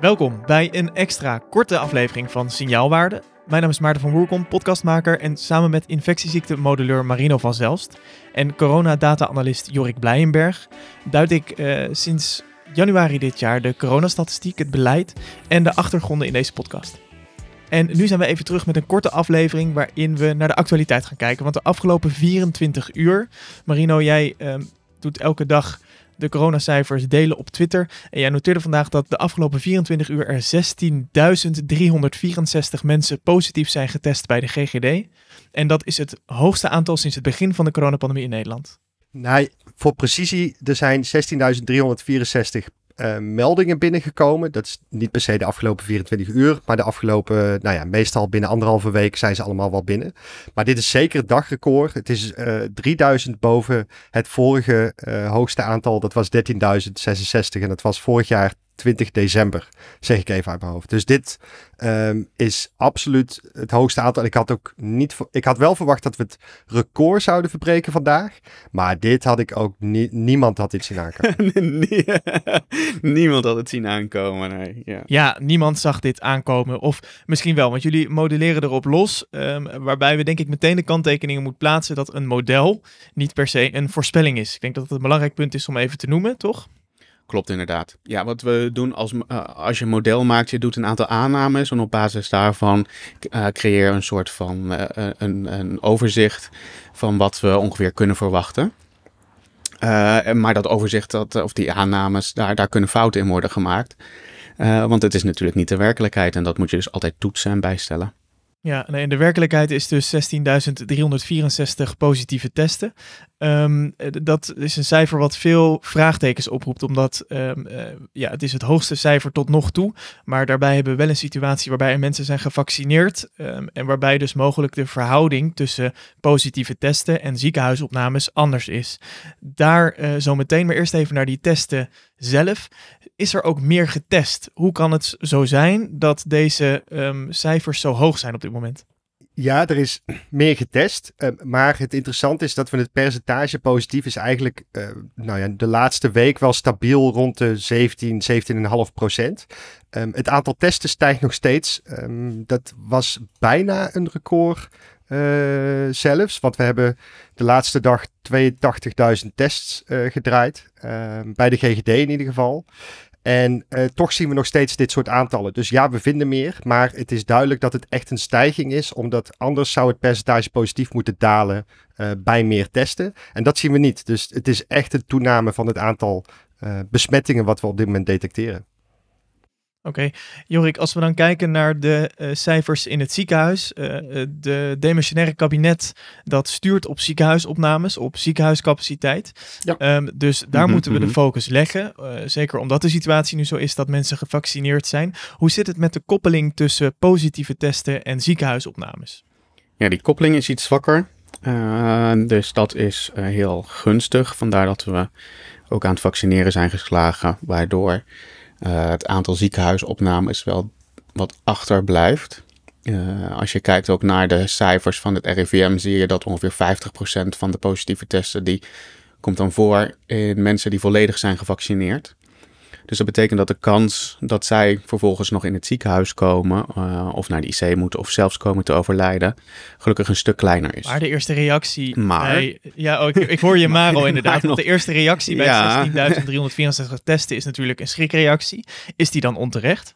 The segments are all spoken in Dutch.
Welkom bij een extra korte aflevering van Signaalwaarde. Mijn naam is Maarten van Woerkom, podcastmaker en samen met infectieziektemodelleur Marino van Zelst en coronadata-analyst Jorik Blijenberg duid ik uh, sinds januari dit jaar de coronastatistiek, het beleid en de achtergronden in deze podcast. En nu zijn we even terug met een korte aflevering waarin we naar de actualiteit gaan kijken. Want de afgelopen 24 uur, Marino, jij uh, doet elke dag de coronacijfers delen op Twitter. En jij noteerde vandaag dat de afgelopen 24 uur er 16.364 mensen positief zijn getest bij de GGD. En dat is het hoogste aantal sinds het begin van de coronapandemie in Nederland. Nee, voor precisie, er zijn 16.364 uh, meldingen binnengekomen. Dat is niet per se de afgelopen 24 uur, maar de afgelopen, nou ja, meestal binnen anderhalve week zijn ze allemaal wel binnen. Maar dit is zeker het dagrecord. Het is uh, eh, 3000 boven het vorige uh, hoogste aantal. Dat was 13.066 en dat was vorig jaar 20 december, zeg ik even uit mijn hoofd. Dus dit um, is absoluut het hoogste aantal. Ik had ook niet, ik had wel verwacht dat we het record zouden verbreken vandaag, maar dit had ik ook niet, niemand had dit zien aankomen. niemand had het zien aankomen, nee. Ja. ja, niemand zag dit aankomen. Of misschien wel, want jullie modelleren erop los, um, waarbij we denk ik meteen de kanttekeningen moeten plaatsen dat een model niet per se een voorspelling is. Ik denk dat het een belangrijk punt is om even te noemen, toch? Klopt inderdaad. Ja, wat we doen als, uh, als je een model maakt, je doet een aantal aannames en op basis daarvan uh, creëer een soort van uh, een, een overzicht van wat we ongeveer kunnen verwachten. maar dat overzicht, dat, of die aannames, daar, daar kunnen fouten in worden gemaakt. want het is natuurlijk niet de werkelijkheid en dat moet je dus altijd toetsen en bijstellen. Ja, in de werkelijkheid is dus 16.364 positieve testen. Um, dat is een cijfer wat veel vraagtekens oproept, omdat um, uh, ja, het is het hoogste cijfer tot nog toe. Maar daarbij hebben we wel een situatie waarbij mensen zijn gevaccineerd um, en waarbij dus mogelijk de verhouding tussen positieve testen en ziekenhuisopnames anders is. Daar uh, zo meteen, maar eerst even naar die testen zelf. Is er ook meer getest? Hoe kan het zo zijn dat deze cijfers zo hoog zijn op dit moment? Ja, er is meer getest. Uh, maar het interessante is dat we het percentage positief is eigenlijk uh, nou ja, de laatste week wel stabiel rond de 17, 17,5 procent. Um, het aantal testen stijgt nog steeds. Um, dat was bijna een record uh, zelfs. Want we hebben de laatste dag 82.000 tests gedraaid. Ehm, bij de GGD in ieder geval. En uh, toch zien we nog steeds dit soort aantallen. Dus ja, we vinden meer. Maar het is duidelijk dat het echt een stijging is. Omdat anders zou het percentage positief moeten dalen uh, bij meer testen. En dat zien we niet. Dus het is echt een toename van het aantal uh, besmettingen wat we op dit moment detecteren. Oké, okay. Jorik, als we dan kijken naar de uh, cijfers in het ziekenhuis. Uh, de demissionaire kabinet dat stuurt op ziekenhuisopnames, op ziekenhuiscapaciteit. Ja. Um, dus daar mm -hmm, moeten we de mhm. focus leggen. Uh, zeker omdat de situatie nu zo is dat mensen gevaccineerd zijn. Hoe zit het met de koppeling tussen positieve testen en ziekenhuisopnames? Ja, die koppeling is iets zwakker. dus dat is heel gunstig. Vandaar dat we ook aan het vaccineren zijn geslagen, waardoor het aantal ziekenhuisopnames wel wat achterblijft. Uh, als je kijkt ook naar de cijfers van het RIVM, zie je dat ongeveer 50% van de positieve testen die komt dan voor in mensen die volledig zijn gevaccineerd. Dus dat betekent dat de kans dat zij vervolgens nog in het ziekenhuis komen, uh, of naar de IC moeten, of zelfs komen te overlijden, gelukkig een stuk kleiner is. Maar de eerste reactie. Maar. Bij, ja, oh, ik, hoor je Maro inderdaad. Want de eerste reactie bij ja. 16.364 testen is natuurlijk een schrikreactie. Is die dan onterecht?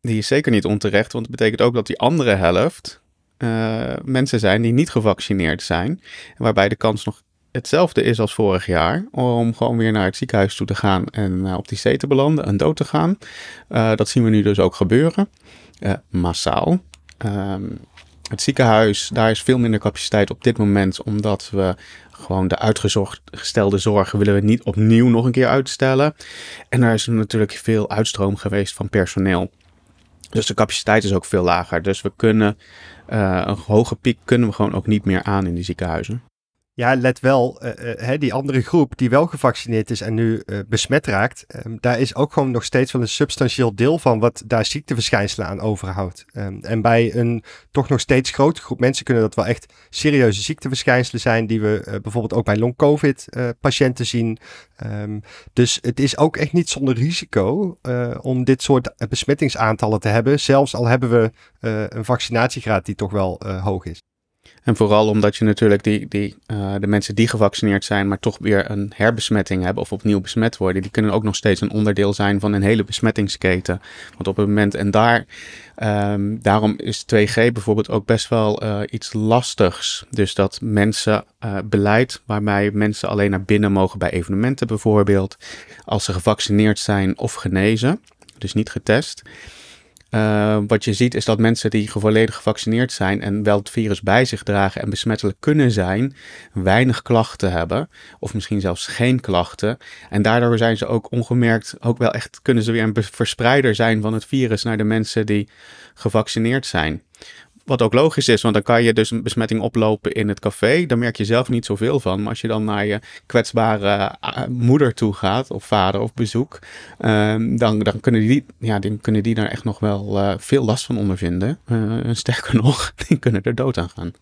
Die is zeker niet onterecht, want het betekent ook dat die andere helft uh, mensen zijn die niet gevaccineerd zijn. Waarbij de kans nog hetzelfde is als vorig jaar. Om gewoon weer naar het ziekenhuis toe te gaan en uh, op die zee te belanden en dood te gaan. Uh, dat zien we nu dus ook gebeuren. Uh, massaal. Um, het ziekenhuis, daar is veel minder capaciteit op dit moment. Omdat we gewoon de uitgestelde zorgen willen we niet opnieuw nog een keer uitstellen. En daar is natuurlijk veel uitstroom geweest van personeel. Dus de capaciteit is ook veel lager. Dus we kunnen een hoge piek kunnen we gewoon ook niet meer aan in die ziekenhuizen. Ja, let wel, uh, uh, die andere groep die wel gevaccineerd is en nu uh, besmet raakt, um, daar is ook gewoon nog steeds wel een substantieel deel van wat daar ziekteverschijnselen aan overhoudt. Um, en bij een toch nog steeds grote groep mensen kunnen dat wel echt serieuze ziekteverschijnselen zijn, die we bijvoorbeeld ook bij long-covid-patiënten zien. Um, dus het is ook echt niet zonder risico om dit soort besmettingsaantallen te hebben, zelfs al hebben we een vaccinatiegraad die toch wel hoog is. En vooral omdat je natuurlijk die, die, uh, de mensen die gevaccineerd zijn, maar toch weer een herbesmetting hebben of opnieuw besmet worden, die kunnen ook nog steeds een onderdeel zijn van een hele besmettingsketen. Want op het moment, en daar, um, daarom is 2G bijvoorbeeld ook best wel uh, iets lastigs. Dus dat mensen uh, beleid waarbij mensen alleen naar binnen mogen bij evenementen bijvoorbeeld, als ze gevaccineerd zijn of genezen, dus niet getest. Uh, wat je ziet is dat mensen die volledig gevaccineerd zijn en wel het virus bij zich dragen en besmettelijk kunnen zijn, weinig klachten hebben. Of misschien zelfs geen klachten. En daardoor zijn ze ook ongemerkt, ook wel echt, kunnen ze weer een verspreider zijn van het virus naar de mensen die gevaccineerd zijn. Wat ook logisch is, want dan kan je dus een besmetting oplopen in het café. Daar merk je zelf niet zoveel van. Maar als je dan naar je kwetsbare uh, moeder toe gaat, of vader of bezoek, uh, dan, dan, kunnen die, ja, dan kunnen die daar echt nog wel uh, veel last van ondervinden. Uh, sterker nog, die kunnen er dood aan gaan.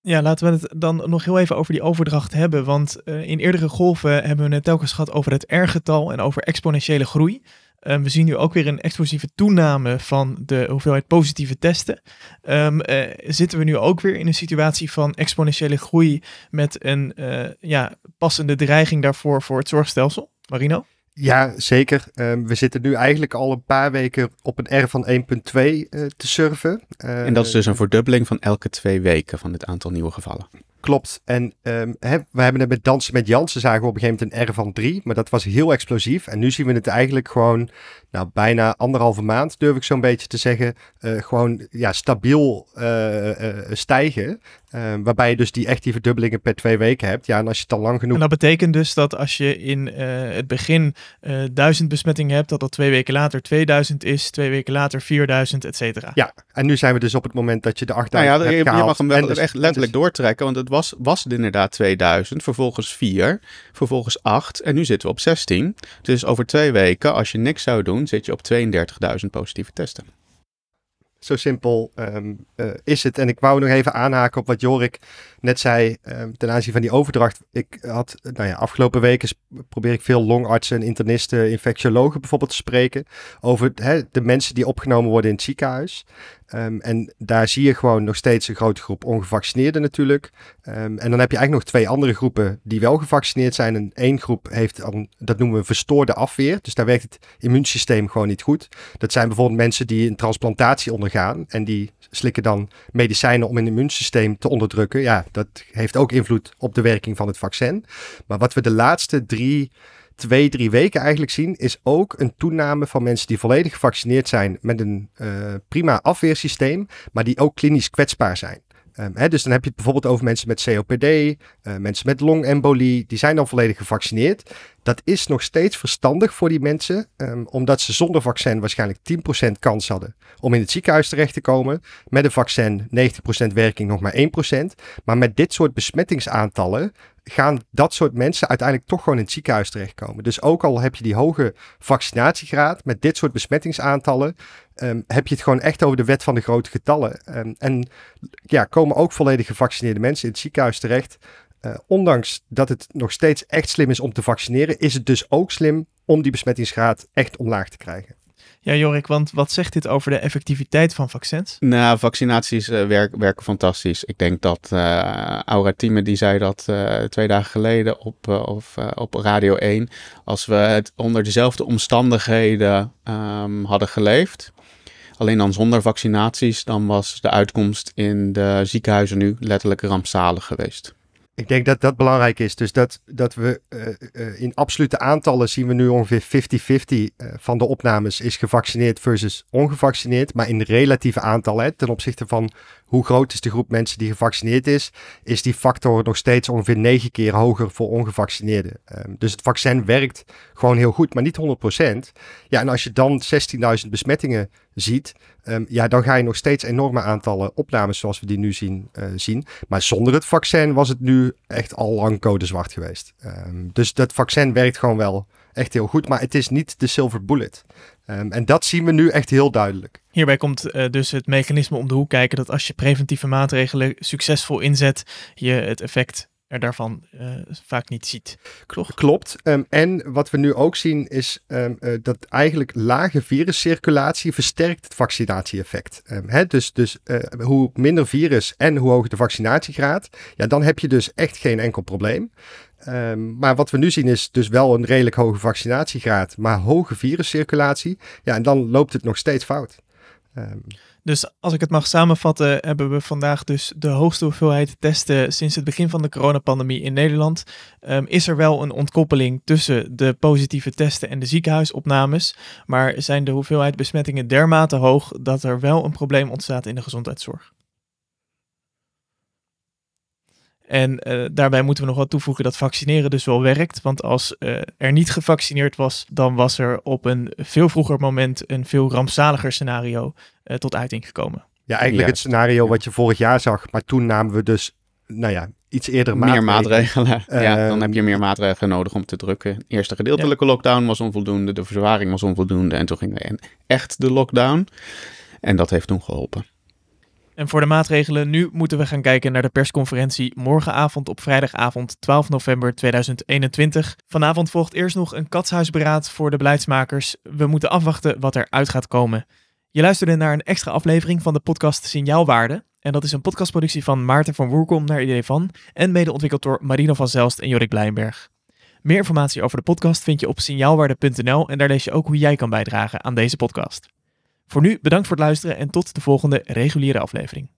Ja, laten we het dan nog heel even over die overdracht hebben. Want in eerdere golven hebben we het telkens gehad over het R-getal en over exponentiële groei. Um, we zien nu ook weer een explosieve toename van de hoeveelheid positieve testen. Um, uh, zitten we nu ook weer in een situatie van exponentiële groei met een uh, ja, passende dreiging daarvoor voor het zorgstelsel? Marino? Ja, zeker. Um, we zitten nu eigenlijk al een paar weken op een R van 1.2 uh, te surfen. Uh, en dat is dus een verdubbeling van elke twee weken van het aantal nieuwe gevallen. Klopt. En um, he, we hebben het met Dansen met Jansen zagen we op een gegeven moment een R van 3. Maar dat was heel explosief. En nu zien we het eigenlijk gewoon, nou bijna anderhalve maand durf ik zo'n beetje te zeggen. Uh, gewoon ja, stabiel uh, uh, stijgen. Ehm, waarbij je dus die echt die verdubbelingen per twee weken hebt. Ja, en als je het al lang genoeg... En dat betekent dus dat als je in het begin duizend besmettingen hebt, dat dat twee weken later 2000 is, twee weken later 4000, et cetera. Ja, en nu zijn we dus op het moment dat je de 8000 nou ja, hebt je, je mag hem wel dus, echt letterlijk dus... doortrekken, want het was, was het inderdaad 2000, vervolgens 4, vervolgens 8 en nu zitten we op 16. Dus over twee weken, als je niks zou doen, zit je op 32.000 positieve testen. Zo simpel um, uh, is het. En ik wou nog even aanhaken op wat Jorik net zei um, ten aanzien van die overdracht. Ik had, nou ja, afgelopen weken probeer ik veel longartsen, internisten, infectiologen bijvoorbeeld te spreken over de mensen die opgenomen worden in het ziekenhuis. Um, en daar zie je gewoon nog steeds een grote groep ongevaccineerden natuurlijk. Um, en dan heb je eigenlijk nog twee andere groepen die wel gevaccineerd zijn. En één groep heeft, dat noemen we verstoorde afweer. Dus daar werkt het immuunsysteem gewoon niet goed. Dat zijn bijvoorbeeld mensen die een transplantatie ondergaan. En die slikken dan medicijnen om een immuunsysteem te onderdrukken. Ja, dat heeft ook invloed op de werking van het vaccin. Maar wat we de laatste drie twee, drie weken eigenlijk zien, is ook een toename van mensen die volledig gevaccineerd zijn met een uh, prima afweersysteem, maar die ook klinisch kwetsbaar zijn. Um, hè, dus dan heb je het bijvoorbeeld over mensen met COPD, uh, mensen met longembolie, die zijn dan volledig gevaccineerd. Dat is nog steeds verstandig voor die mensen, um, omdat ze zonder vaccin waarschijnlijk 10% kans hadden om in het ziekenhuis terecht te komen. Met een vaccin 90% werking nog maar 1%. Maar met dit soort besmettingsaantallen gaan dat soort mensen uiteindelijk toch gewoon in het ziekenhuis terechtkomen. Dus ook al heb je die hoge vaccinatiegraad met dit soort besmettingsaantallen, um, heb je het gewoon echt over de wet van de grote getallen. Um, en ja, komen ook volledig gevaccineerde mensen in het ziekenhuis terecht. Uh, ondanks dat het nog steeds echt slim is om te vaccineren, is het dus ook slim om die besmettingsgraad echt omlaag te krijgen. Ja, Jorik, want wat zegt dit over de effectiviteit van vaccins? Nou, vaccinaties werk, werken fantastisch. Ik denk dat uh, Aura Thieme, die zei dat uh, twee dagen geleden op, of, op Radio 1. Als we het onder dezelfde omstandigheden um, hadden geleefd, alleen dan zonder vaccinaties, dan was de uitkomst in de ziekenhuizen nu letterlijk rampzalig geweest. Ik denk dat dat belangrijk is. Dus dat, dat we uh, uh, in absolute aantallen zien we nu ongeveer 50-50 uh, van de opnames is gevaccineerd versus ongevaccineerd. Maar in relatieve aantallen, ten opzichte van hoe groot is de groep mensen die gevaccineerd is, is die factor nog steeds ongeveer negen keer hoger voor ongevaccineerden. Ehm, dus het vaccin werkt gewoon heel goed, maar niet 100%. Ja, en als je dan 16.000 besmettingen ziet, ehm, ja, dan ga je nog steeds enorme aantallen opnames zoals we die nu zien. Uh, zien. Maar zonder het vaccin was het nu echt al lang code zwart geweest. Um, dus dat vaccin werkt gewoon wel echt heel goed, maar het is niet de silver bullet. Um, en dat zien we nu echt heel duidelijk. Hierbij komt uh, dus het mechanisme om de hoek kijken dat als je preventieve maatregelen succesvol inzet, je het effect er daarvan uh, vaak niet ziet. Klopt. Klopt. Um, en wat we nu ook zien is um, uh, dat eigenlijk lage viruscirculatie versterkt het vaccinatieeffect. Um, hè? Dus, dus uh, hoe minder virus en hoe hoger de vaccinatiegraad, ja, dan heb je dus echt geen enkel probleem. Um, maar wat we nu zien is dus wel een redelijk hoge vaccinatiegraad, maar hoge viruscirculatie. Ja, en dan loopt het nog steeds fout. Um, dus als ik het mag samenvatten, hebben we vandaag dus de hoogste hoeveelheid testen sinds het begin van de coronapandemie in Nederland. Um, is er wel een ontkoppeling tussen de positieve testen en de ziekenhuisopnames, maar zijn de hoeveelheid besmettingen dermate hoog dat er wel een probleem ontstaat in de gezondheidszorg? En uh, daarbij moeten we nog wat toevoegen dat vaccineren dus wel werkt. Want als uh, er niet gevaccineerd was, dan was er op een veel vroeger moment een veel rampzaliger scenario uh, tot uiting gekomen. Ja, eigenlijk het scenario wat je vorig jaar zag. Maar toen namen we dus, nou ja, iets eerder meer maatregelen. maatregelen. ja, dan heb je meer maatregelen nodig om te drukken. De eerste gedeeltelijke ja. lockdown was onvoldoende, de verzwaring was onvoldoende. En toen gingen we in echt de lockdown. En dat heeft toen geholpen. En voor de maatregelen nu moeten we gaan kijken naar de persconferentie morgenavond op vrijdagavond 12 november 2021. Vanavond volgt eerst nog een katshuisberaad voor de beleidsmakers. We moeten afwachten wat er uit gaat komen. Je luisterde naar een extra aflevering van de podcast Signaalwaarde. En dat is een podcastproductie van Maarten van Woerkom naar idee van en mede ontwikkeld door Marino van Zelst en Jorik Blijnberg. Meer informatie over de podcast vind je op signaalwaarde.nl en daar lees je ook hoe jij kan bijdragen aan deze podcast. Voor nu bedankt voor het luisteren en tot de volgende reguliere aflevering.